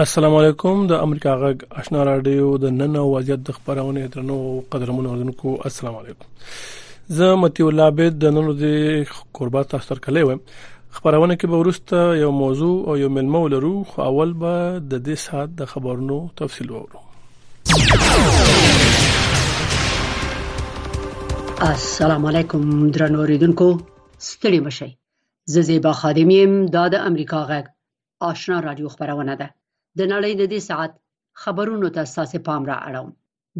السلام علیکم د امریکا غږ آشنا رادیو د نن او وضعیت د خبرونه درنو قدرمنو اورونکو السلام علیکم زه متي الله عبد د نن د قربا تاسو تر کله وایم خبرونه کې به ورسته یو موضوع او یو ملمو لرو خو اول به د دې سات د خبرونو تفصیل وورو السلام علیکم درنو اوریدونکو ستړي مشئ زه زیبا خادم یم دا د امریکا غږ آشنا رادیو خبرونه ده د نړۍ د دې ساعت خبرونو ته ستاسو پام را اړوم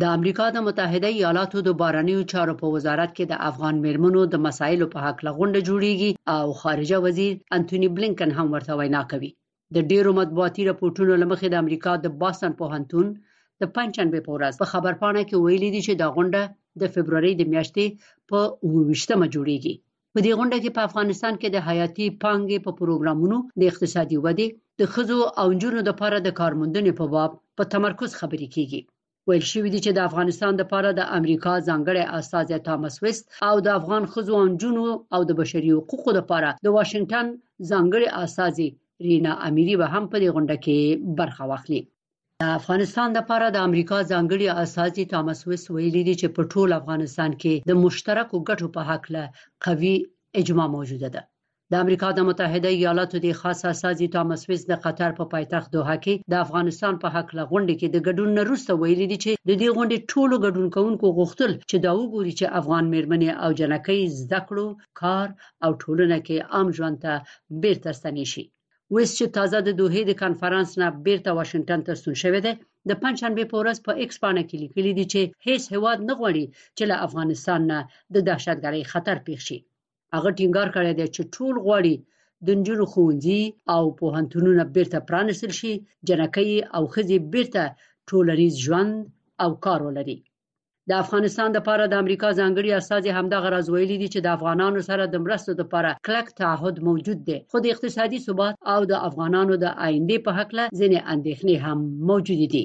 د امریکا د متحده ایالاتو د بارنیو چارو په وزارت کې د افغان میرمنو د مسایلو په حق لغونډه جوړیږي او خارجه وزیر انټونی بلینکن هم ورته وینا کوي د ډیرو مطبوعاتي رپورټونو لمخې د امریکا د باستن پوهنتون د پنځشنبه په ورځ په خبرپاڼه کې ویلي دي چې دا غونډه د فبرورۍ د میاشتې په 28مه جوړیږي په دې غونډه کې په افغانستان کې د حیاتي پانګې په پروګرامونو د اقتصادي ودې د خزو او جنونو لپاره د کارموندنې په باب په تمرکز خبرې کیږي ویل شوې دي چې د افغانستان لپاره د امریکا ځانګړی استاد تامس وست او د افغان خزو او جنو او د بشري حقوقو لپاره د واشنگټن ځانګړي استاد رینا امیری به هم په دې غونډه کې برخه واخلي د افغانستان لپاره د امریکا ځانګړي اساسي تامس ویس ویلي دي چې په ټول افغانستان کې د مشترکو ګټو په حق له قوي اجماع موجوده ده د امریکا د متحده ایالاتو د خاص استازي تامس ویس د قطر په پایتخت دوحه کې د افغانستان په حق له غونډې کې د ګډون نه وروسته ویلي دي چې د دې غونډې ټولو ګډون کوونکو غوښتل چې دا وګوري چې افغان میرمنې او جنکۍ زده کړو کار او ټولنه کې عام ژوند ته بیرته ستنې شي ویس چې تازه د دوحې د کانفرنس نه بیرته واشنگټن ته ستون شوی دی د پنځشنبه په ورځ په ایکس پاڼه کې لیکلي دي چې هیڅ هواد نه غواړي چې له افغانستان نه د دهشتګرۍ خطر پیښ شي هغه ټینګار کړی دی چې ټول غواړي د نجونو ښوونځي او پوهنتونونه بیرته پرانیستل شي جنکۍ او خزي بیرته ټولنیز ژوند او کار ولري د افغانستان لپاره د امریکا ځانګړي استاد همدا غراز ویلي دي چې د افغانانو سره د مرستو لپاره کلک تعهد موجود دی خو د اقتصادي ثبات او د افغانانو د آینده په حق له ځینې اندېښنې هم موجود دي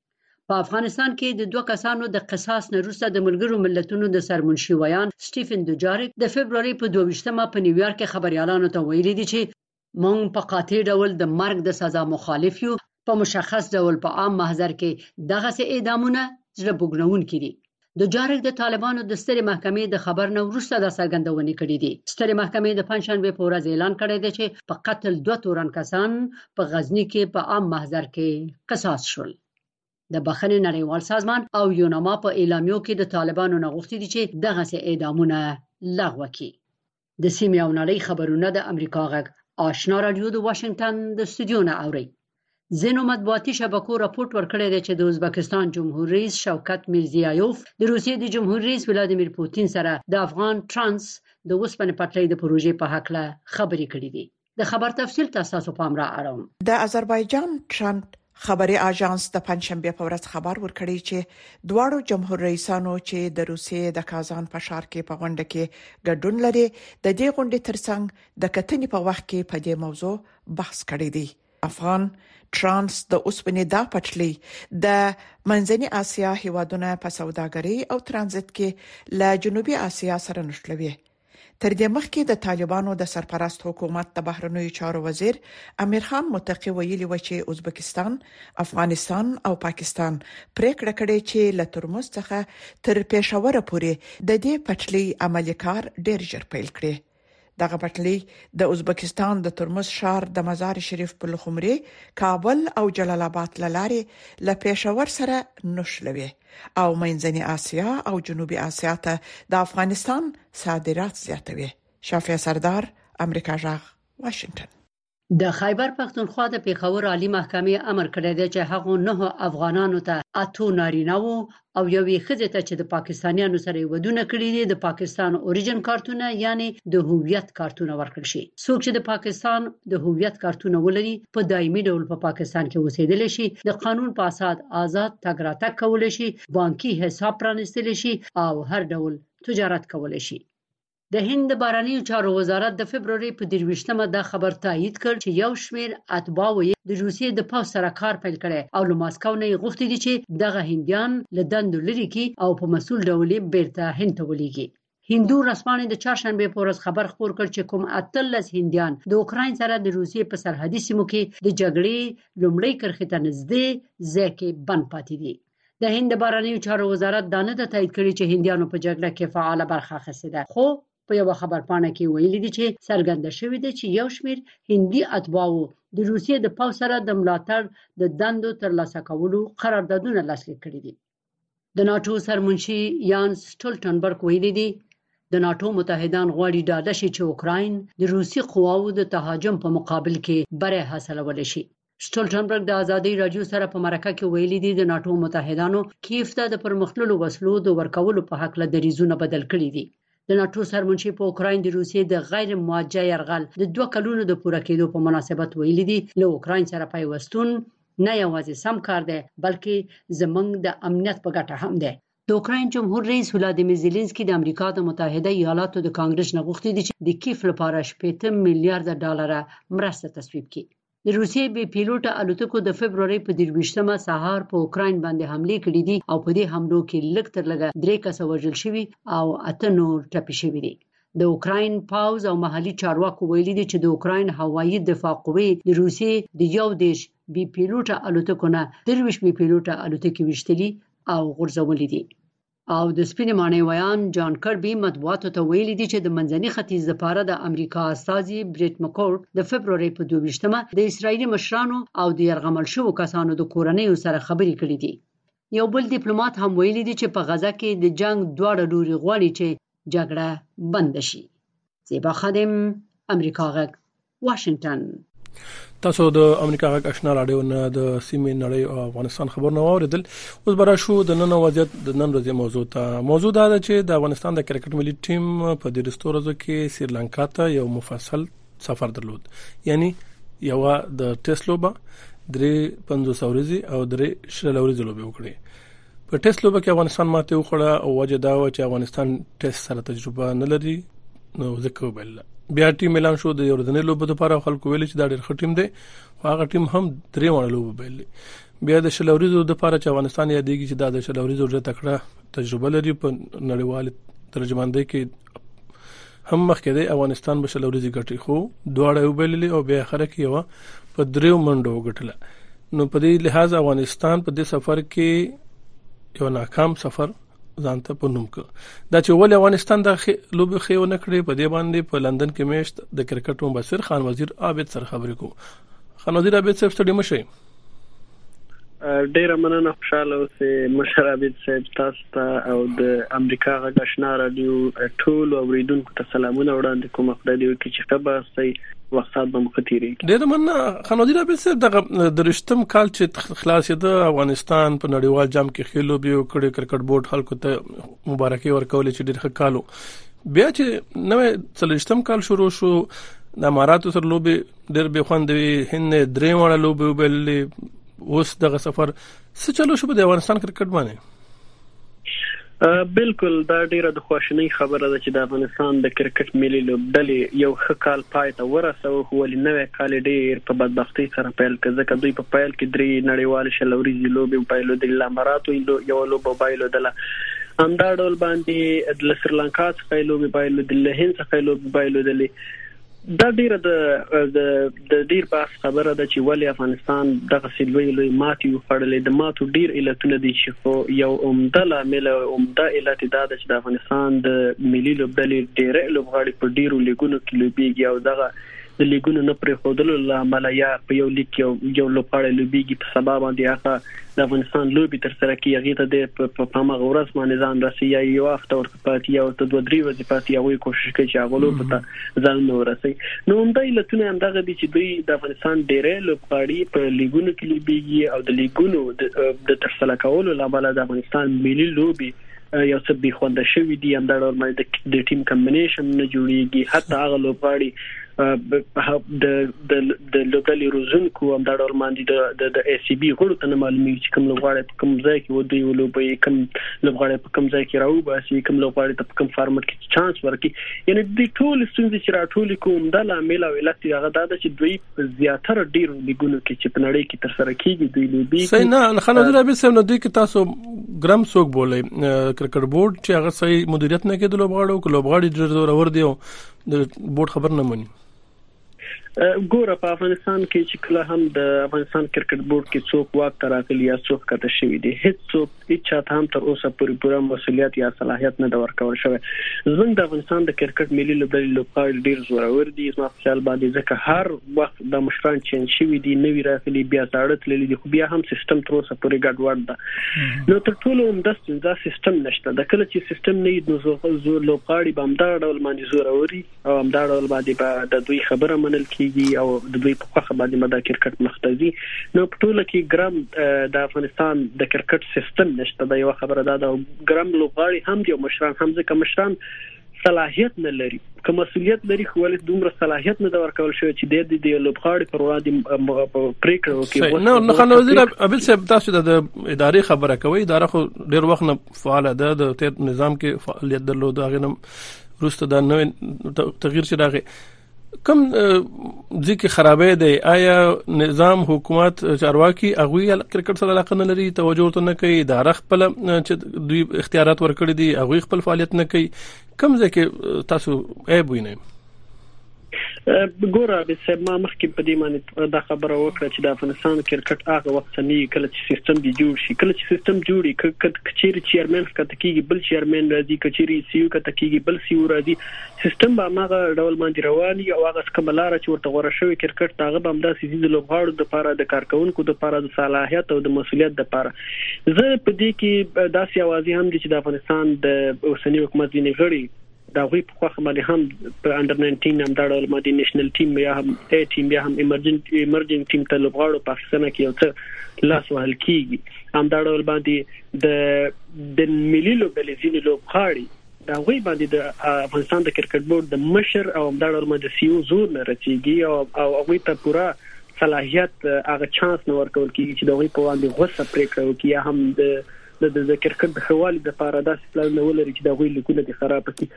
په افغانستان کې د دوه کسانو د قصاص نه روسته د ملګرو ملتونو د سرمنشي ویان سټیفن دوجارک د فبرवरी په 22مه په نیویارک کې خبريالانو ته ویلي دي چې مونږ په قاطع ډول د مرګ د سزا مخالف یو په مشخص ډول په عام محضر کې دغه سه اعدامونه زړه بوګنون کړي د جارک د طالبانو د سترې محکمې د خبر نه وروسته دا څرګندونې کړې دي سترې محکمې د پنځشنبه په ورځ اعلان کړی دی چې په قتل دوه تورن کسان په غزنی کې په عام محضر کې قصاص شول د بخنې نړیوال سازمان او یوناما په اعلامیو کې د طالبانو نه غوښتي دي چې دغه سه اعدامونه لغوه کړي د سیمې او نړۍ خبرونه د امریکا غږ آشنا رادیو د واشنگټن د استودیو نه اوري ځینو مطبوعاتي شبکو راپورټ ورکړی دی چې د ازبکستان جمهور رئیس شوکت میرزیایوف د روسیې د جمهور رئیس ولادیمیر پوتین سره د افغان ترانس د اوسپنې پټلۍ د پروژې په حق له خبرې کړې دي د خبر تفصیل ته تاسو پام را اړوم د آذربایجان ټرمپ خبري اژانس د پنځشنبه په ورځ خبر ورکړی چې دواړو جمهور رئیسانو چې د روسیې د کازان په شار کې په غونډه کې ګډون لري د دې غونډې ترڅنګ د کتنې په وخت کې په دې موضوع بحث کړی دی افغان ترانس د اوسپنې دا پټلۍ د منځنۍ اسیا هیوادونه په سوداګرۍ او ترانزیت کې له جنوبي اسیا سره نښلوي تر دې مخکې د طالبانو د سرپرست حکومت د بهرنیو چارو وزیر امیر خان متقي ویلي و چې ازبکستان، افغانستان او پاکستان پریکړه کړې چې له ترمذ څخه تر پېښوره پورې د دې پټلۍ عملي کار ډېر ژر پیل کړي. دغه پټلۍ د ازبکستان د ترمذ ښار د مزار شریف پلخمري، کابل او جلال اباد له لارې له پېښور سره نښلوي. او منځنی اسیا او جنوبي اسیا ته د افغانستان صادرات زیاتوي شافیا سردار امریکا جغ واشنگټن د خیبر پښتونخوا د پیښور عالی محکمې امر کړی دی چې هغو نه افغانانو ته اتو نارینه وو او یوې ښځې ته چې د پاکستانیانو سره یې ودونه کړي دي د پاکستان اوریجن کارتونه یعنی د هویت کارتونه ورکړي شي څوک چې د پاکستان د هویت کارتونه ولري په دایمي ډول په پاکستان کې اوسېدل شي د قانون په اساس آزاد تګ راتګ کول شي بانکي حساب پرانستل شي او هر ډول تجارت کول شي د هند د بارنیو چارو وزارت د فبروري په 23مه دا خبر تایید کړ چې یو شمیر اتباع یې د روسیې د پوځ سره کار پیل کړي او له ماسکو نه یې غوښتي دي چې دغه هندیان له دندو لري کی او په مسول ډول بیرته هند ته ولېږي هندو ورځپاڼې د چهارشنبې په ورځ خبر خپور کړ چې کوم 18 هندیان د اوکراین سره د روسیې په سرحدي سیمو کې د جګړې لومړۍ کرښې ته نږدې ځای کې بند پاتې دي د هند بارنیو چارو وزارت دا نه تایید کړي چې هندیانو په جګړه کې فعاله برخه اخیستې ده خو په یو خبر پاڼه کې ویلي دي چې څرګنده شوې ده چې یو شمیر هندي اتباعو د روسیې د پاو سره د ملاتړ د دندو ترلاسه کولو قراردادونه لاسلیک کړي دي د ناټو سرمنشي یان سټولټنبرګ ویلي دي د ناټو متحدان غواړي ډاډه شي چې اوکراین د روسي قواو د تهاجم په مقابل کې بری حاصلولی شي سټولټنبرګ د ازادي رادیو سره په مرکه کې ویلي دي د ناټو متحدانو کیف ته د پرمختللو وسلو د ورکولو په حق له دریزونه بدل کړي دي د ناټو سرمنشي په اوکراین د روسیې د غیر موجه يرغل د دوه کلونو د پوره کېدو په مناسبت ویلي دي له اوکراین سره پیوستون نه یوازې سم کار دی بلکې زمونږ د امنیت په ګټه هم دی د اوکراین جمهور رئیس ولادیمیر زیلینسکي د امریکا د متحده ایالاتو د کانګرس نه غوښتي دي چې د کیف لپاره شپېته میلیارډ ډالر مرسته تصویب کړي د روسیې بې پیلوټه الوتکو د فبرورۍ په درویشتمه سهار په اوکراین باندې حملې کړې دي او په دې حملو کې لږ تر لږه درې کسه وژل شوي او اته نور ټپي شوي دي د اوکراین پوځ او محلي چارواکو ویلي دي چې د اوکراین هوایي دفاع قوې د روسیې د یو دیش بي پیلوټه الوتکو نه درویش بي پیلوټه الوتکې وشتلي او غورځولې دي او د سپینې ماڼۍ ویان جان کربي مطبوعاتو ته ویلي دي چې د منځني ختیځ لپاره د امریکا استاذي بریټ مکور د فبروري په 22مه د اسرایلی مشرانو او د يرغمل شوو کسانو د کورنۍ سره خبرې کړې دي یو بل دیپلومات هم ویلي دي چې په غزه کې د جنگ دواړه لوري غواړي چې جګړه بند شي زیبا خادم امریکا غږ واشنگټن تاسو د امریکا غږ آشنا رادیو نه د سیمې نړۍ او افغانستان خبرونه واوریدل اوس برا شو د نن وضعیت د نن ورځې موضوع ته موضوع دا ده چې د افغانستان د کرکټ ملي ټیم په دې ورځو کې سریلانکا ته یو مفصل سفر درلود یعنی یو د ټیسټ لوبه درې 50 ورځې او درې شل ورځې لوبه وکړي په ټیسټ لوبه کې افغانستان ماته وخوړه او وجه دا و چې افغانستان ټیسټ سره تجربه نه لري نو ځکه وبل بیا ټیم اعلان شو د یوردنې لوبه لپاره خلکو ویل چې دا ډېر ښه ټیم دی خو هغه ټیم هم درې وړ لوبه بل بیا د شلوريزو د لپاره چې افغانستان یادېږي چې دا د شلوريزو ډېر تکړه تجربه لري په نړیوال ترجماندې کې هم مخکې دی افغانستان به شل ورځې ګټي خو دواړه یو بللې او بیا خره کې یو په دریو منډو وګټله نو په دې لحاظ افغانستان په دې سفر کې یو ناکام سفر ځان ته په نوم کړ دا چې ول افغانستان د لوبي خېو نه کړې په دې باندې په لندن کې میشت د کرکټ مبصر خان وزیر عابد سره خبرې کوو خان وزیر عابد صاحب ستړي مشي ډیره مننه خوشاله اوسې مشر عابد صاحب تاسو ته او د امریکا غږ آشنا رادیو ټول اوریدونکو ته سلامونه وړاندې کوم خدای دې وکړي چې ښه به سي وخت به مخ تیری ډیر مننه خان وزیر عابد صاحب دغه درشتم کال چې خلاص د افغانستان په نړیوال جام کې خېلو به وکړي کرکټ بورډ خلکو ته مبارکي ورکول چې ډیر ښه کالو بیا چې نوې څلشتم کال شروع شو د اماراتو سره لوبي ډېر به خوند وي هند درې وړه لوبي وبللې اوس دغه سفر څه چلو شو په افغانستان کرکټ باندې بالکل دا ډیره د خواشنۍ خبره ده چې د افغانستان د کرکټ ملي لوبډلې یو ښه کال پای ته ورسوه خو ولې نوې کال ډیر په بدبختی سره پیل کړ ځکه دوی په پیل کې درې نړیوال شلوريزي لوبي پایلو د لامراتو یو لوبه بایلو دله همدا ډول باندې د سریلانکا څخه لوبي بایلو د هند څخه لوبي بایلو دلې دا ډیره د د د ډیر بحث خبره ده چې ولی افغانستان دغه سلوی لوی ماتي وخړلې د ماتو ډیر علتونه دي چې خو یو عمده لامل او عمده علت دا ده چې د افغانستان د ملي لوبډلې ډیر لوبغاړي په ډیرو لیګونو کې لوبيږي او دغه د لیګونو نه پرې خودلو لامل یا په یو لیک یو یو لوبغاړي لوبيږي په سبا باندې هغه د افغانستان لوبي تر سره کیږي ته د په پامه غورز باندې ځان رسي یا یو هفته پاتې یا ورته دوه درې ورځې پاتې یا وایي کوشش کوي چې هغه لوبو ته ځان ورسوي نو همدا علتونه همدغه دي چې دوی د افغانستان ډېری لوبغاړي په لیګونو کې لوبېږي او د لیګونو د ترسره کولو لامل د افغانستان ملي لوبي یو څه بي خوند شوی دی همدا ډول باندې د ټیم کمبینیشن نه جوړیږي حتی هغه لوبغاړي د د د لوبډلې روزونکو هم دا ډول باندې د د اس سی بي غړو ته معلومي چې کوم لوبغاړي په کوم ځای کې ودی او لوبي کوم لوبغاړي په کوم ځای کې راو باسي کوم لوبغاړي ته په کوم فارمټ کې چانس ورکي یعنی د ټول ستونزې چې راټول کوم د لامل او علت هغه دا ده چې دوی زیاتره ډیر لیګونو کې چې په نړۍ کې تر سره کیږي دوی لوبي صحیح نه الخان حضرت ابي سم نو دوی کې تاسو ګرام سوق بولې کرکټ بورډ چې هغه صحیح مدیریت نه کوي د لوبغاړو کلوبغاړي ډیر زور ور دي د بورډ خبر نه مني ګوره په افغانستان کې چې کله هم د افغانستان کرکټ بورډ کې څوک واک ته راغلي یا څوک کته شوی دی هیڅ څوک هیڅ چاته هم تر اوسه پوری پوره مسولیت یا صلاحیت نه دا ورکول شوی زموږ د افغانستان د کرکټ ملي لوبډلې لوبغاړي ډیر زورور دي زما خیال باندې ځکه هر وخت دا مشران چینج شوی دي نوی راغلي بیا زاړه تللی دي خو بیا هم سیستم تر اوسه پورې ګډوډ ده نو تر ټولو هم د ستونزه سیستم نشته د کله چې سیستم نه نو زور لوبغاړي به هم دا ډول باندې زور اوري او هم دا ډول باندې به د دوی خبره منل کیږي او د دوی په خوخه باندې مدا کرکټ مختزي نو په ټوله کې ګرام د افغانستان د کرکټ سیستم نشته دا یو خبره ده د ګرام لوبغاړي هم دي او مشران هم ځکه مشران صلاحیت نه لري که مسولیت لري خو ولې دومره صلاحیت نه دا ورکول شوی چې د دې د لوبغاړي پر وړاندې پریکړه وکړي نو نو خان وزیر ابل صاحب تاسو د ادارې خبره کوي اداره خو ډیر وخت نه فعال ده د نظام کې فعالیت درلود هغه نم روسته دا نوې تغییر چې راغی کوم ځکه خرابې دی آیا نظام حکومت چارواکي اغوی کرکټ سره علاقه نه لري توجه ته نه کوي دا رخ خپل چې دوی اختیارات ورکړي دي اغوی خپل فعالیت نه کوي کوم ځکه تاسو عیب وینئ ګوره د سما مخ کې په دې معنی دا خبره وکړه چې د افغانستان کرکټ هغه وخت نه کله چې سیستم دی جوړ شي کله چې سیستم جوړي کچیر چیرمن کته کیږي بل چیرمن راځي کچیر سیو کته کیږي بل سیو راځي سیستم به هماغه ډول باندې روان وي او هغه څه کومه لاره چې ورته غوره شوې کرکټ ته هغه به همداسې ځي د لوبغاړو لپاره د کارکوونکو لپاره د صلاحیت او د مسولیت لپاره زه په دې کې داسې اوازې هم دي چې د افغانستان د اوسنی حکومت ځینې غړي دا غوي په خوخه باندې هم په انډر 19 هم دا ډول باندې نېشنل ټیم یا هم ای ټیم یا هم ایمرجنټ ایمرجنټ ټیم ته لوبغاړو پاکستان کې یو څه لاس وهل کیږي هم دا ډول باندې د د ملي لوبډلې ځینې لوبغاړي د هغوی باندې د افغانستان د کرکټ بورډ د مشر او همدا ډول باندې د سیو زور نه رسیږي او هغوی ته پوره صلاحیت هغه چانس نه ورکول کیږي چې د هغوی په وړاندې غوسه پریکړه وکړي یا هم د د د کرکټ د خوالي د پاره داسې پلان نه ولري چې دا غوي لیګونه دي خراب کړي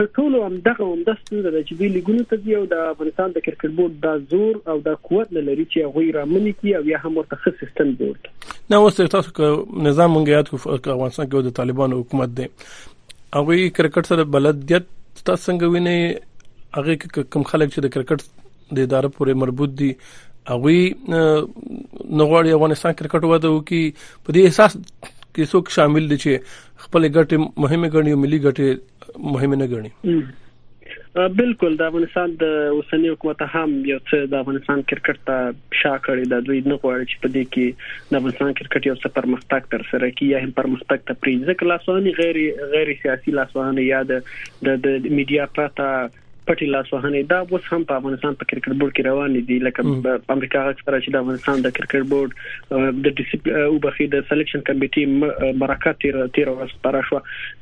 تر ټولو هم دغه هم د ستونزه ده چې دوی لیګونه ته دی او د افغانستان د کرکټ بورډ دا زور او دا قوت نه لري چې غوي رامنې کی او یا هم ورته ښه سیستم جوړ کړي نو اوس تاسو که نظام مونږ یاد کو افغانستان کې د طالبانو حکومت دی هغه کرکټ سره بلدیت تاسو څنګه وینئ هغه کوم خلک چې د کرکټ د اداره پورې مربوط دي هغه نغواړي افغانستان کرکټ وده وکي په دې احساس کې څوک شامل دي چې خپل ګټه مهمه ګڼي او ملي ګټه مهمه نه ګڼي بالکل د افغانستان د اوسنی حکومت هم یو څه د افغانستان کرکټ ته شا کړی د دوی نه غواړي چې په دې کې د افغانستان کرکټ یو څه پرمختګ تر سره کړي یا هم پرمختګ ته پرې ځکه لاسوهنې غیر غیر سیاسي لاسوهنې یا د د میډیا پرته پټي لاسوهنې دا اوس هم په افغانستان په کرکټ بورډ کې روان دي لکه امریکا غږ سره چې د افغانستان د کرکټ بورډ د ډیسپلین او بخي د سلیکشن کمیټې برکت تیر تیر ورځ پر شو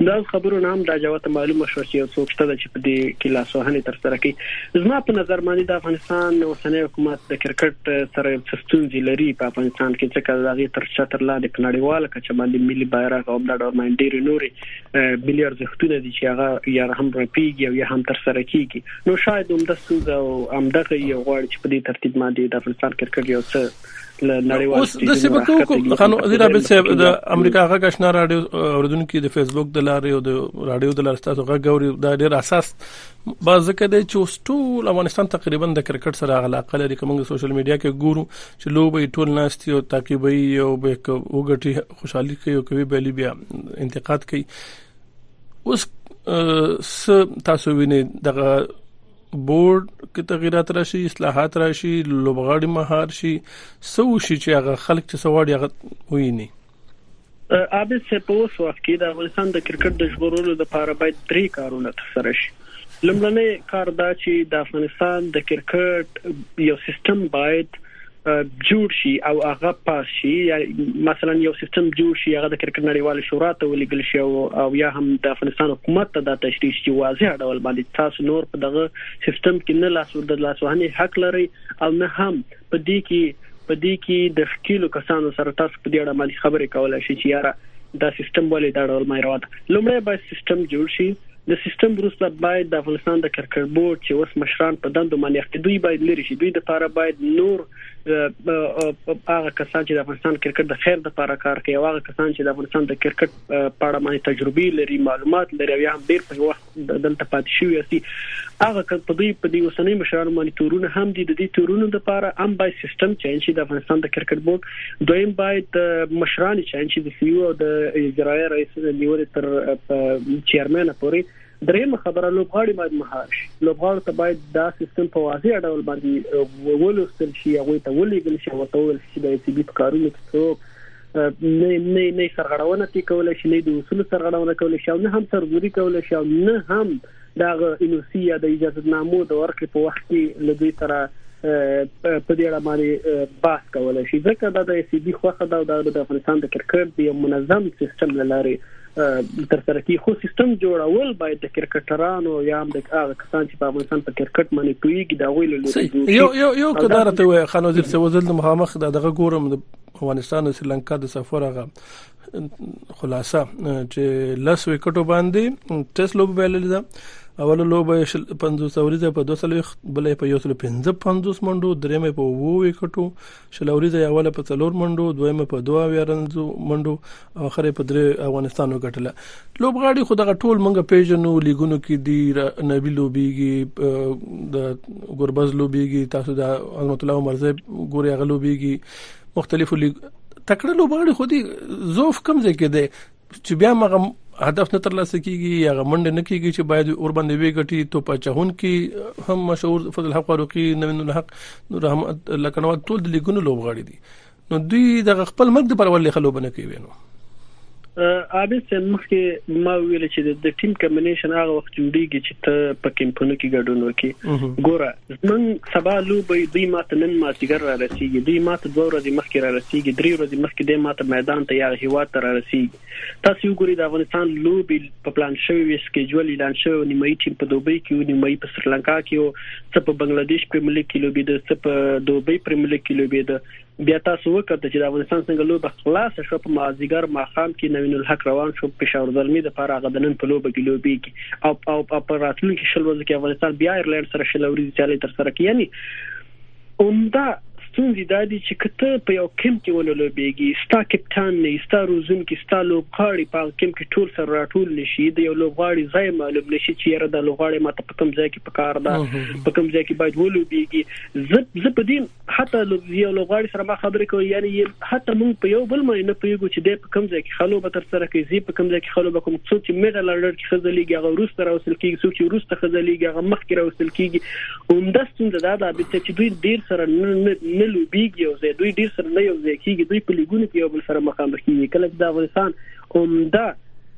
دا خبرو نه هم دا جوته معلومه شو چې یو څوک شته چې په دې کې لاسوهنې تر سره کوي زما په نظر باندې د افغانستان اوسنۍ حکومت د کرکټ سره یو څه ستونزې لري په افغانستان کې ځکه دا غي تر چتر لاندې په نړیواله کچه باندې ملي بیرغ او دا ډول باندې ډېر نوري ملي ارزښتونه دي چې هغه یا هم رپیږي او یا هم تر سره کیږي نو شاید هم د ستونزه او هم دغه یو غوړ چې په دې ترتیب باندې د افغانستان کرکټ یو څه اوس د شبکو کوم خانو زیرا بل صاحب د امریکا غږ آشنا رادیو اوردونکو د فیسبوک د لارې او د رادیو د لارې تاسو غږ اوري دا ډیر اساس با ځکه دی چې اوس ټول افغانستان تقریبا د کرکټ سره علاقه لري کوم سوشل میډیا کې ګورو چې لوبي ټول ناشتي او تعقیبي او به وګټي خوشحالي کوي او کوي بلی بیا انتقاد کوي اوس تاسو وینئ دغه بورډ کې تغیرات راشي اصلاحات راشي لوبغاړي مهار شي سو شي چې هغه خلک چې سواړي هغه ویني عابد صاحب په اوس وخت کې د افغانستان د کرکټ د ژغورلو لپاره باید درې کارونه ترسره شي لمړنی کار دا چې د افغانستان د کرکټ یو سیستم باید جوړ شي او هغه پاس شي یا مثلا یو سیستم جوړ شي هغه د کرکټ نړیوال شورا ته ولېګل شي او یا هم د افغانستان حکومت ته دا تشریح شي واضح ډول باندې تاسو نور په دغه سیستم کې نه لاس ور د لاس وهنې حق لري او نه هم په دې کې په دې کې د خکیلو کسانو سره تاسو په دې اړه مالي خبرې کولای شئ چې یاره دا سیستم ولې دا ډول مې راوړ لومړی باید سیستم جوړ شي د سیستم وروسته باید د افغانستان د کرکټ بورډ چې اوس مشران په دندو باندې اخته دوی باید لري شي دوی د لپاره باید نور هغه کسان چې د افغانستان کرکټ د خیر لپاره کار کوي هغه کسان چې د افغانستان د کرکټ په اړه باندې تجربه لري معلومات لري او یا هم ډیر په وخت دلته پاتې شوی اسی هغه په دې په دې وسنۍ مشران باندې تورونه هم دي د دې تورونو لپاره هم باید سیستم چینج شي د افغانستان د کرکټ بورډ دویم باید مشران چې د سیو او د اجرایه رئیس نیول تر چیرمن پورې دریم خبره لوبغاړي باید مهار شي لوبغاړو ته باید دا سیستم په واضح ډول باندې ولوستل شي هغه ته ولېګل شي او ته ول شي د سی بي په کارونو کې څوک نه نه نه سرغړونه کوي کولای شي نه د اصول سرغړونه کوي شي او نه هم سرګوري کوي شي او نه هم دا غو انوسی یا د اجازه نامو د ورکې په وخت کې لدوی سره په دې اړه باندې باس کول شي ځکه دا د سی بي خوخه دا د افغانستان د کرکټ دی منظم سیستم لاري تر سره کی خو سیستم جوړول باید د کرکټرانو یا هم د هغه کسان چې په افغانستان په کرکټ باندې پویږي دا ویل لري یو یو یو کدار ته خان وزیر څه وزل د مخامخ دغه ګورم د افغانستان او سریلانکا د سفر هغه خلاصه چې لس وکټو باندې ټیسټ لوب بایلل ده اوله لوبه 50 اوریزه په 200 بلې په 155 منډو درېمه په 2 وکټو شل اوریزه اوله په 4 منډو دویمه په 2 ویارنځو منډو او اخره په 3 افغانستان وګټله لوبغاړي خو دغه ټول منګه پیژنو لیګونو کې دی نبی لوبيږي د ګربز لوبيږي تاسو د عظمت الله عمرزه ګوري غلوبيږي مختلفو لیګ تکړه لوبغاړي خو دې زوف کم ځای کې دی چې بیا مغه هدف نه ترلاسه کیږي یا غمنډ نه کیږي چې باید اور باندې وی غټي تو پچهون کې هم مشهور فضل الحق فاروقي نوین الحق نور رحمت لکنوات ټول د لیګونو لوبغاړي دي نو دوی د خپل ملک د پرولې خلوبنه کوي نو عابد صاحب مخکې ما ویل چې د ټیم کمبینیشن هغه وخت جوړیږي چې ته په کمپونو کې ګډون وکې ګوره زمون سبا لوبې دوی ماته نن مازیګر را رسیږي دوی ماته دوه ورځې مخکې را رسیږي درې ورځې مخکې د ماته میدان ته یا هیواد ته را رسیږي تاسو وګورئ د افغانستان لوبې په پلان شوی وي سکیجول اعلان شوی او نیمایي ټیم په دوبۍ کې او نیمایي په سریلانکا کې او څه په بنگلاديش پرملیګ کې لوبې د څه په دوبۍ پرملیګ کې لوبې د بیا تاسو وکته چې د افغانستان څنګه لوبه خلاصه شوه په مازیګر ماښام کې نوین الحق روان شو پېښور زلمي د پاره هغه د نن په لوبه کې لوبېږي او او او په راتلونکي شل ورځې کې افغانستان بیا ایرلند سره شل ورځې سیالي تر سره کوي یعنی عمده ستونزې دا دي چې کته په یو کم کې ونه لوبېږي ستا کپټان نه ستا روزن کې ستا لوبغاړي په کم کې ټول سره راټول نشي د یو لوبغاړي ځای معلوم نشي چې یره د لوبغاړي ماته په کم ځای کې پکار ده په کم ځای کې باید ولوبېږي زه زه په دې حتی یو لوبغاړي سره ما خبرې کوي یعنی حتی موږ په یو بل باندې نه پیګو چې د په کوم ځای کې خلو به تر سره کوي زی په کوم ځای کې خلو به کوم څوک چې میډل اورډر کې خزلېږي هغه روس تر اوسل کېږي څوک چې روس ته خزلېږي هغه مخ کې راوستل کېږي همدا ستونزه ده دا به چې دوی ډیر سره نه لوبيږي او زه دوی ډیر سره نه یو ځای کېږي دوی په لګونو کې یو بل سره مخامخ کېږي کله چې د افغانستان عمده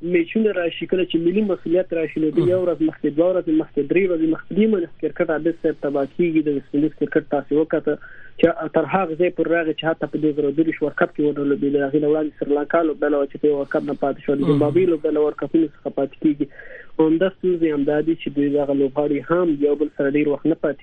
میچونه راشي کله چې ملي مسولیت راشي نو یو ورځ مخکې دوه ورځې مخکې درې ورځې مخکې دې من کرکټ عادت سره تبا کیږي د وسپنیز کرکټ تاسو وکړه چې تر هغه ځای پر راغی چې حتی په 2023 ورلډ کپ کې ونه لوبېدل هغه له وړاندې سرلانکا لوبډله چې په ورلډ کپ نه پاتې شو د زمبابوې لوبډله ورلډ کپ څخه پاتې کیږي همدا ستونزې همدا دي چې دوی دغه لوبغاړي هم یو بل سره ډیر وخت نه پاتې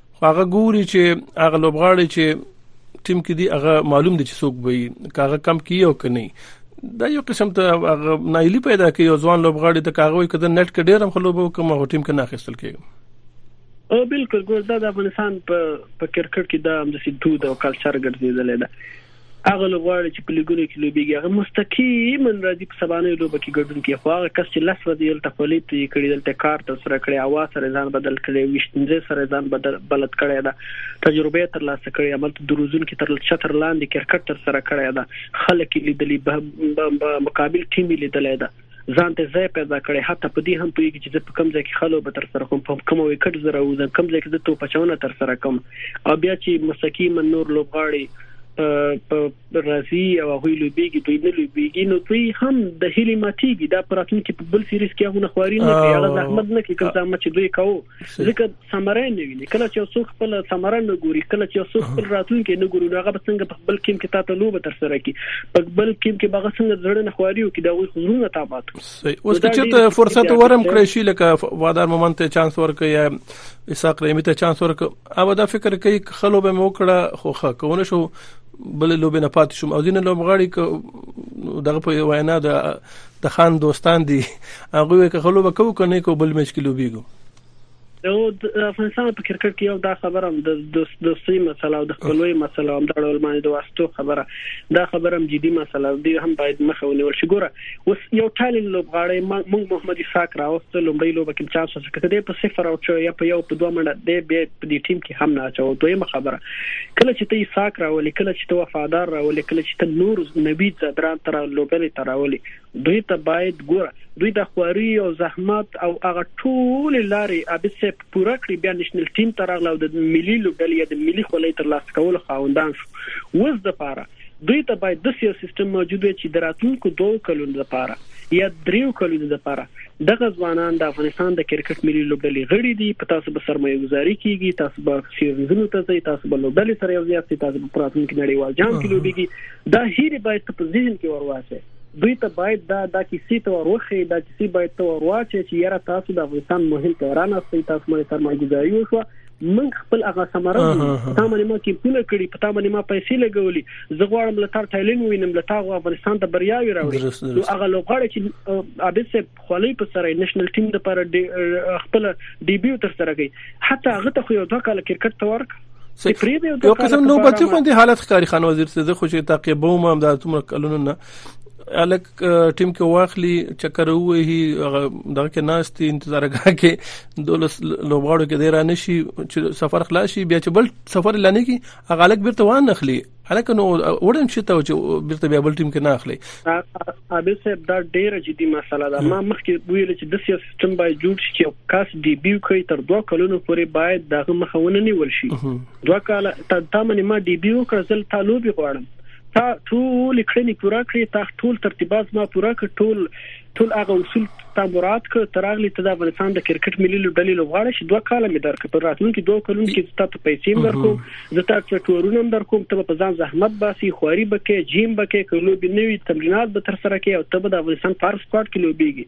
خو هغه ګوري چې هغه لوبغاړي چې ټیم کې دی هغه معلوم دي چې څوک وي کاغه کم کیو کني دا یو قسم ته نایلی پیدا کوي او ځوان لوبغاړي ته کاغوي کده نت کې ډیر هم خلوبو کوم هو ټیم کې نه اخیستل کیږي او بالکل ګور دا د افغانستان په په کرکټ کې دا هم د سیدو د کلچر ګرځیدل ده هغه لوبغاړي چې په لیګونو کې لوبېږي هغه مستقیما راځي په سبانیو لوبه کې ګډون کوي خو هغه کس چې لس ورځې دلته خولې توی کړي دلته کار تر سره کړي هوا سره ځان بدل کړي ویشتنځه سره ځان بدل بلد کړي دا تجربه تر لاسه کړي عمل ته دروزون کې تر چتر لاندې کرکټ تر سره کړي دا خلک لیدلې به مقابل ټیم لیدلې دا ځان ته ځای پیدا کړی حتی په دې هم پوهیږي چې زه په کوم ځای کې خلو به تر سره کوم په کوم وکټ زره وزم کوم ځای کې زه توپ چونه تر سره کوم او بیا چې مسکی من نور لوبغاړي په راځي او هغه لوبيږي دوی نه لوبيږي نو دوی هم د هلي ماتيږي دا پراتونکو په بل سیریز کې هغه نه خواري نه کوي هغه زحمت نه کوي کوم ځای چې دوی کوي ځکه ثمره نه ویني کله چې څوک خپل ثمره نه ګوري کله چې څوک خپل راتلونکي نه ګوري هغه به څنګه په خپل کیم کې تاسو لوبه تر سره کی په خپل کیم کې بغه څنګه زړه نه خواري او کې دا وي خزونه تابات اوس چې ته فرصت ورم کړی شي لکه وادار مومن ته چانس ورکړي یا اساق رحیم ته چانس ورکړي او دا فکر کوي خلو به مو کړه خو خه کونه شو بل لوبې نه پاتې شوم او ځینې لوبغاړي دغه په وینا د د خان دوستان دي هغه که خلو به کو کنه کو بل میچ کې لوبيګو او د افغانستان په کرکټ کې یو دا خبره هم د دوستۍ مسله او د خپلوي مسله هم د ډول باندې د واسطو خبره دا خبره هم جدي مسله دی هم باید مخه ونیول شي ګوره اوس یو ټالین لوبغاړی موږ محمد اسحاق راوست لومړی لوب کې چانس وسکته دی په صفر او چې یا په یو په دوه منډه دی به په دې ټیم کې هم نه اچو دویمه خبره کله چې ته ایساک راولې کله چې ته وفادار راولې کله چې ته نور نبی ځدران تر لوبلې تر راولې دوی ته باید ګوره دوی د خواري او زحمت او هغه ټول لارې ابي سپ پوره کړی بیا نېشنل ټیم تر اغلا د ملي لوبلې د ملي خولې تر لاس کول خاوندان شو وز د پاره دوی ته باید داسې یو سیستم موجود وی چې د راتلونکو دوو کلونو لپاره یا دریو کلونو لپاره دغه ځوانان د افغانستان د کرکټ ملي لوبډلې غړي دي په تاسو به سرمایه ګزاري کیږي تاسو به سیریزونو ته ځئ تاسو به لوبډلې سره یو ځای تاسو به پراتون کې نړیوال جام کې لوبيږي دا هیره باید په ذهن کې ورواچي دوی ته باید دا د کیسې ته وروخی دا کیسې باید ته ورواچې چې یاره تاسو د افغانستان مهم تهران استي تاسو مې سرمایه ګزاري وشو من خپل هغه سمره تا باندې ما کیمپونه کړی په تا باندې ما پیسې لګولې زه غواړم لته ټایلین وینم لته غو افغانستان ته بریاوي راوړي نو هغه لوغړ چې عابد صاحب خولې په سره نېشنل ټیم د پر خپل ډیبیو تر سره کوي حتی هغه ته خو یو دوه کال کرکټ ته ورک یو قسم نوبتي غوندي حالت ښکاری خان وزیر څه زه خو چې تعقیبوم هم د اتمر کلونو نه الک ټیم کې واخلي چکر وهي دا کې ناشتي انتظارګه کې دولس لوبغاړو کې دی را نشي چې سفر خلاص شي بیا چې بل سفر لانی کی هغه الک بیرته وان نخلي الک نو وړم شي ته چې بیرته بیا بل ټیم کې نه اخلي عابد صاحب دا ډیره جدي مسله ده ما مخکې ویل چې د سیاسي سیستم باید جوړ شي چې کاس دی بیو کوي تر دوه کلونو پورې باید دغه مخونه نیول شي دوه کال ته تامنې ما دی بیو کړ زل طالب غواړم تا ټول کړنې پوره کړې تا ټول ترتیبات ما پوره کړ ټول ټول هغه اصول تا مراد ک تراغلی ته د افغانستان د کرکټ ملي لوبډلې لوبغاړي چې دوه کاله مې درک په راتلونکي دوه کلونو کې زه ته پیسې درکوم زه ته څه ټورونه درکوم ته په ځان زحمت باسي خواري بکې جیم بکې کلو به نوي تمرینات به تر سره کوي او ته به د افغانستان پارک سپورت کې لوبيږي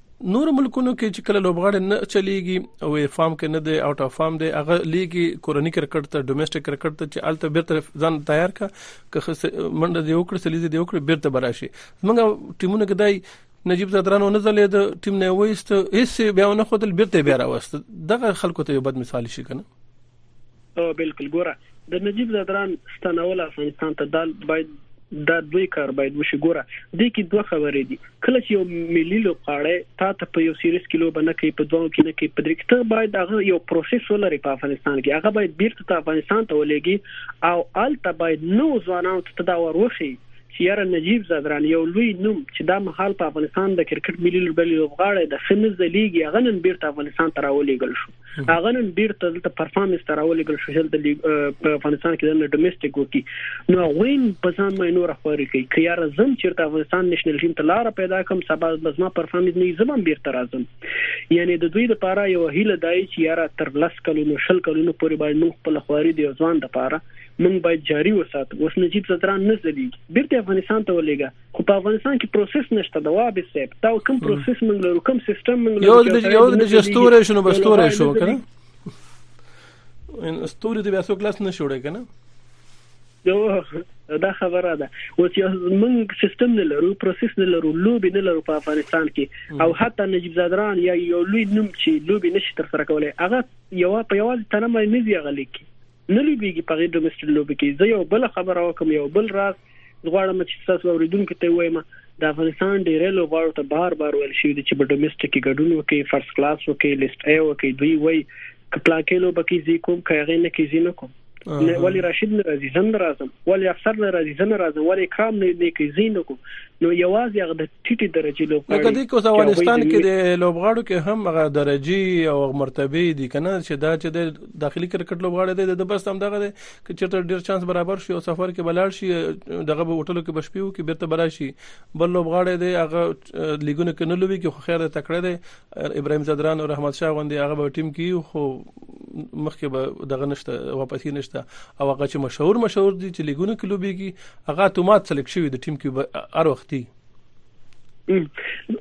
نور ملکونو کې چې کله لوبغاړي نه چلیږي او فارم کې نه دی اوټ اف فارم دی هغه لیګي کورنی کرکټ ته ډومېسټک کرکټ ته چې الته بیرته ځان تیار کا که منډه دی وکړي سلیزه دی وکړي بیرته براشي موږ ټیمونه کې دای نجیب زادرانو نه زلې د ټیم نه وېست هیڅ بیا نه خدل بیرته بیا راوست دغه خلکو ته یو بد مثال شي کنه بالکل ګوره د نجیب زدران ستنول افغانستان ته دال باید دا دوی کار باید وشي ګوره د کې دوه خبرې دي کله چې یو ملي لوبغاړی تا ته په یو سیریز کې لوب نه کوي په دوه کې نه کوي په درې کې ته باید هغه یو پروسس ولري په افغانستان کې هغه باید بیرته ته افغانستان ته ولېږي او الته باید نو ځوانانو ته دا وروخي چې یاره نجیب زدران یو لوی نوم چې دا مهال په افغانستان د کرکټ ملي لوبغاړی د خنځ لیګي هغه نن بیرته افغانستان ته راولېږل شو هغه نن بیرته دلته پرفارمنس ته راولېګل شو چې د په افغانستان کې د ډومېسټک وکی نو غوین په ځان مې نور خوري کوي که یاره زم چیرته افغانستان نېشنل ټیم ته لار پیدا کوم سبا بزما پرفارمنس نه زمم بیرته راځم یعنی د دوی لپاره یو هیله دای چې یاره تر لس کلونو شل کلونو پورې باید موږ خپل خواري دی ځوان د لپاره موږ باید جاری وساتو اوس نجیب زدران نه زلیږي بیرته افغانستان ته ولېګا خو په افغانستان کې پروسس نشته دا واب سیب دا کوم پروسس موږ لرو کوم سیستم موږ لرو یو د یو د جستورې شنو بستورې شو کنه ان استوري د بیا څو کلاس نه شوړې کنه دا خبره ده اوس یو موږ سیستم نه لرو پروسس نه لرو لوبي نه لرو په افغانستان کې او حتی نجیب زادران یا یو لوی نوم چې لوبي نشي تر سره کولای هغه یو په یوازې تنه مې نه دی غلي کې نه لوبيږي په غیر ډومېسټیک لوبي کې زه یو بل خبره وکم یو بل راز غواړم چې تاسو اوریدونکو ته وایم د افغانستان ډیرې لوبغاړو ته بار بار ویل شوی دی چې په ډومېسټیک کې ګډون وکړي فرست کلاس وکړي لیست ای وکړي دوی وایي کپلا کې لوبه کې زی کوم کایغه نه کې زی نه کوم نه ولی راشد نه راځي زم نه راځم ولی افسر نه راځي زم نه راځم ولی کرام نه نه کې زی نه کوم نو یوازې هغه د ټیټي درجه لوبغاړي لکه د کوزوالستان کې د لوبغاړو کې هم هغه درجه او مرتبه دي کنه چې دا چې د داخلي کرکټ لوبغاړی دی د بس هم دغه دی چې چیرته ډیر چانس برابر شي او سفر کې بلار شي دغه به هوټلو کې بشپي وو کې بیرته برا شي بل لوبغاړی دی هغه لیګونه کې نه لوي کې خو خیر دی تکړه دی ابراهيم زدران او رحمت شاه غوندي هغه به ټیم کې خو مخکې به دغه نشته واپسی نشته او هغه چې مشهور مشهور دي چې لیګونه کې لوبيږي هغه اتومات سلیکټ شوی د ټیم کې هر وخت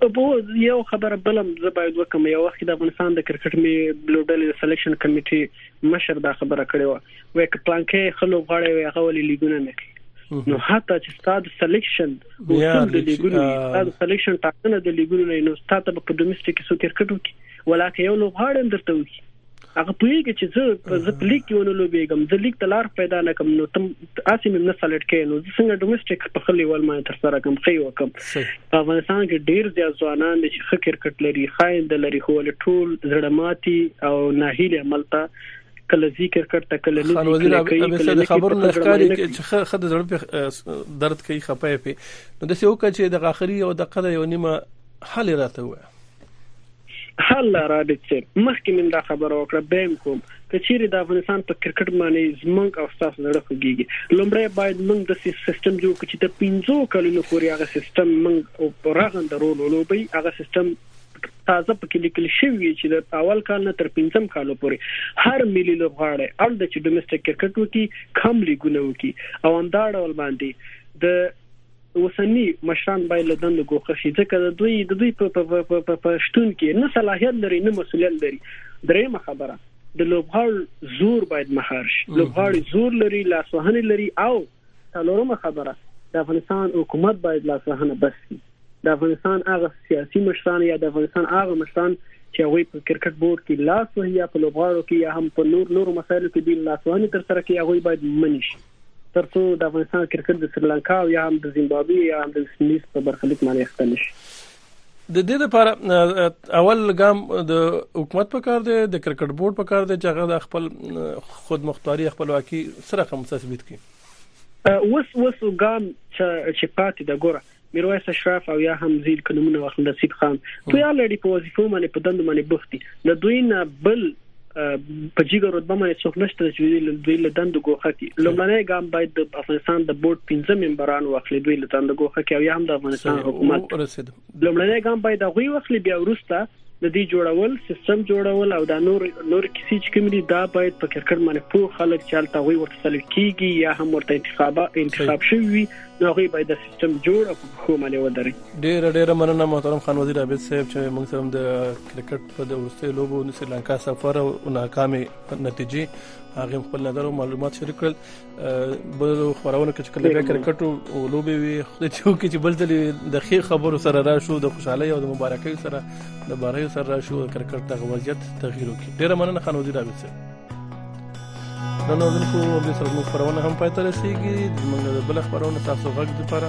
ابو یو خبره بلم زه باید وکم یو وخت د افغانستان د کرکټ می بلوډل سلیکشن کمیټه مشر دا خبره کړې و وې ک پلانکې خلو غړې وې هغه ولې لیګونه نه کوي نو حتی چې ستاد سلیکشن او سم د لیګونو ستاد سلیکشن ټاکنه د لیګونو نه نو ستاته په ډومېسټک سو کرکټو کې ولاکه یو لوغاړم درته وکی هغه پوهیږي چې زه زه په لیک کې ونه لوبېږم زه لیک ته لار پیدا نه کوم نو تم اسی مې نه سلیکټ کړي نو څنګه ډومېسټک په خلی ول ما تر سره کوم خې وکم په افغانستان کې ډیر زیات ځوانان دي چې خکر کټ لري خایند لري خو ول ټول زړه ماتي او ناهیله عملته کله ذکر کړه کله نه خان وزیر ابي سید خبر نه ښکاری چې خد زړه په درد کوي خپه پي نو د سیو کچې د غاخري او د قضا یو نیمه حل راته وای هله رابط صاحب مخکې من دا خبره وکړه بیم کوم کچېری د افغانستان په کرکټ باندې زمنګ او تاسو زړه خوږیږي لومړی باید موږ د سیستم جوړ کړو چې د 15 کلونو پورې هغه سیستم موږ او رغند رول ولوبي هغه سیستم تازه پکې لیکل شوی چې د اول کال نه تر پنځم کال پورې هر ملي لوبغاړی اړ د چې ډومېسټک کرکټ وکي کم لیګونه وکي او همدا ډول باندې د اوسنی مشران باید له دندو ګوښه شي ځکه د دوی د دوی په شتون کې نه صلاحیت لري نه مسولیت لري درېمه خبره د لوبغاړو زور باید مهار شي لوبغاړي زور لري لاسوهنه لري او څلورمه خبره د افغانستان حکومت باید لاسوهنه بس کړي د افغانستان هغه سیاسي مشران یا د افغانستان هغه مشران چې هغه په کرکټ بورډ کې لاس وهي یا په لوبغاړو کې یا هم په نور نور مسایلو کې د لاسوهنې تر سره کې هغه باید منشي ترڅو د افغانستان کرکټ د سریلانکا او یا هم د زیمبابوی یا هم د سمیز په برخلیک باندې اخته نشي د دې لپاره اول ګام د حکومت په کار دی د کرکټ بورډ په کار دی چې هغه د خپل خود مختاري خپلواکي سره کوم تثبیت کړي اوس اوس ګام چې پاتې د ګوره میرویس اشرف او یا هم زیل کلمونه واخلي د سید خان ټول لړۍ په وظیفو باندې په دند باندې بوخت دي د دوی نه بل په جګه رتبه باندې څوک نشته چې دوی له دند ګوخه کی لومړنی ګام باید د افغانستان د بورډ 15 ممبران واخلي دوی له دند ګوخه کی او یا هم د افغانستان حکومت لومړنی ګام باید غوي واخلي بیا ورسته د دې جوړول سیستم جوړول او دا نور نور کیسې چې کوم دي دا باید په کرکټ باندې پوه خلک چې حالت غوي ورته سلو کیږي یا هم ورته انتخاب انتخاب شوی نو غوي باید د سیستم جوړ او په خو باندې ودري ډیر ډیر مننه محترم خان وزیر عابد صاحب چې موږ سره د کرکټ په د ورسته لوبو د سریلانکا سفر او ناکامې نتیجې هغه خپل نظر او معلومات شریک کړل بلو خبرونه کې چې کله بیا کرکټ او لوبي وي خو چې یو کې چې بل ځل د خې خبرو سره را شو د خوشحالي او د مبارکۍ سره د باري سره را شو کرکټ د وضعیت تغییر وکړي ډیره مننه خان وزیر عابد صاحب نن ورځ کو د سره خبرونه هم پاتې رسیدي د موږ د بل خبرونه تاسو غږ لپاره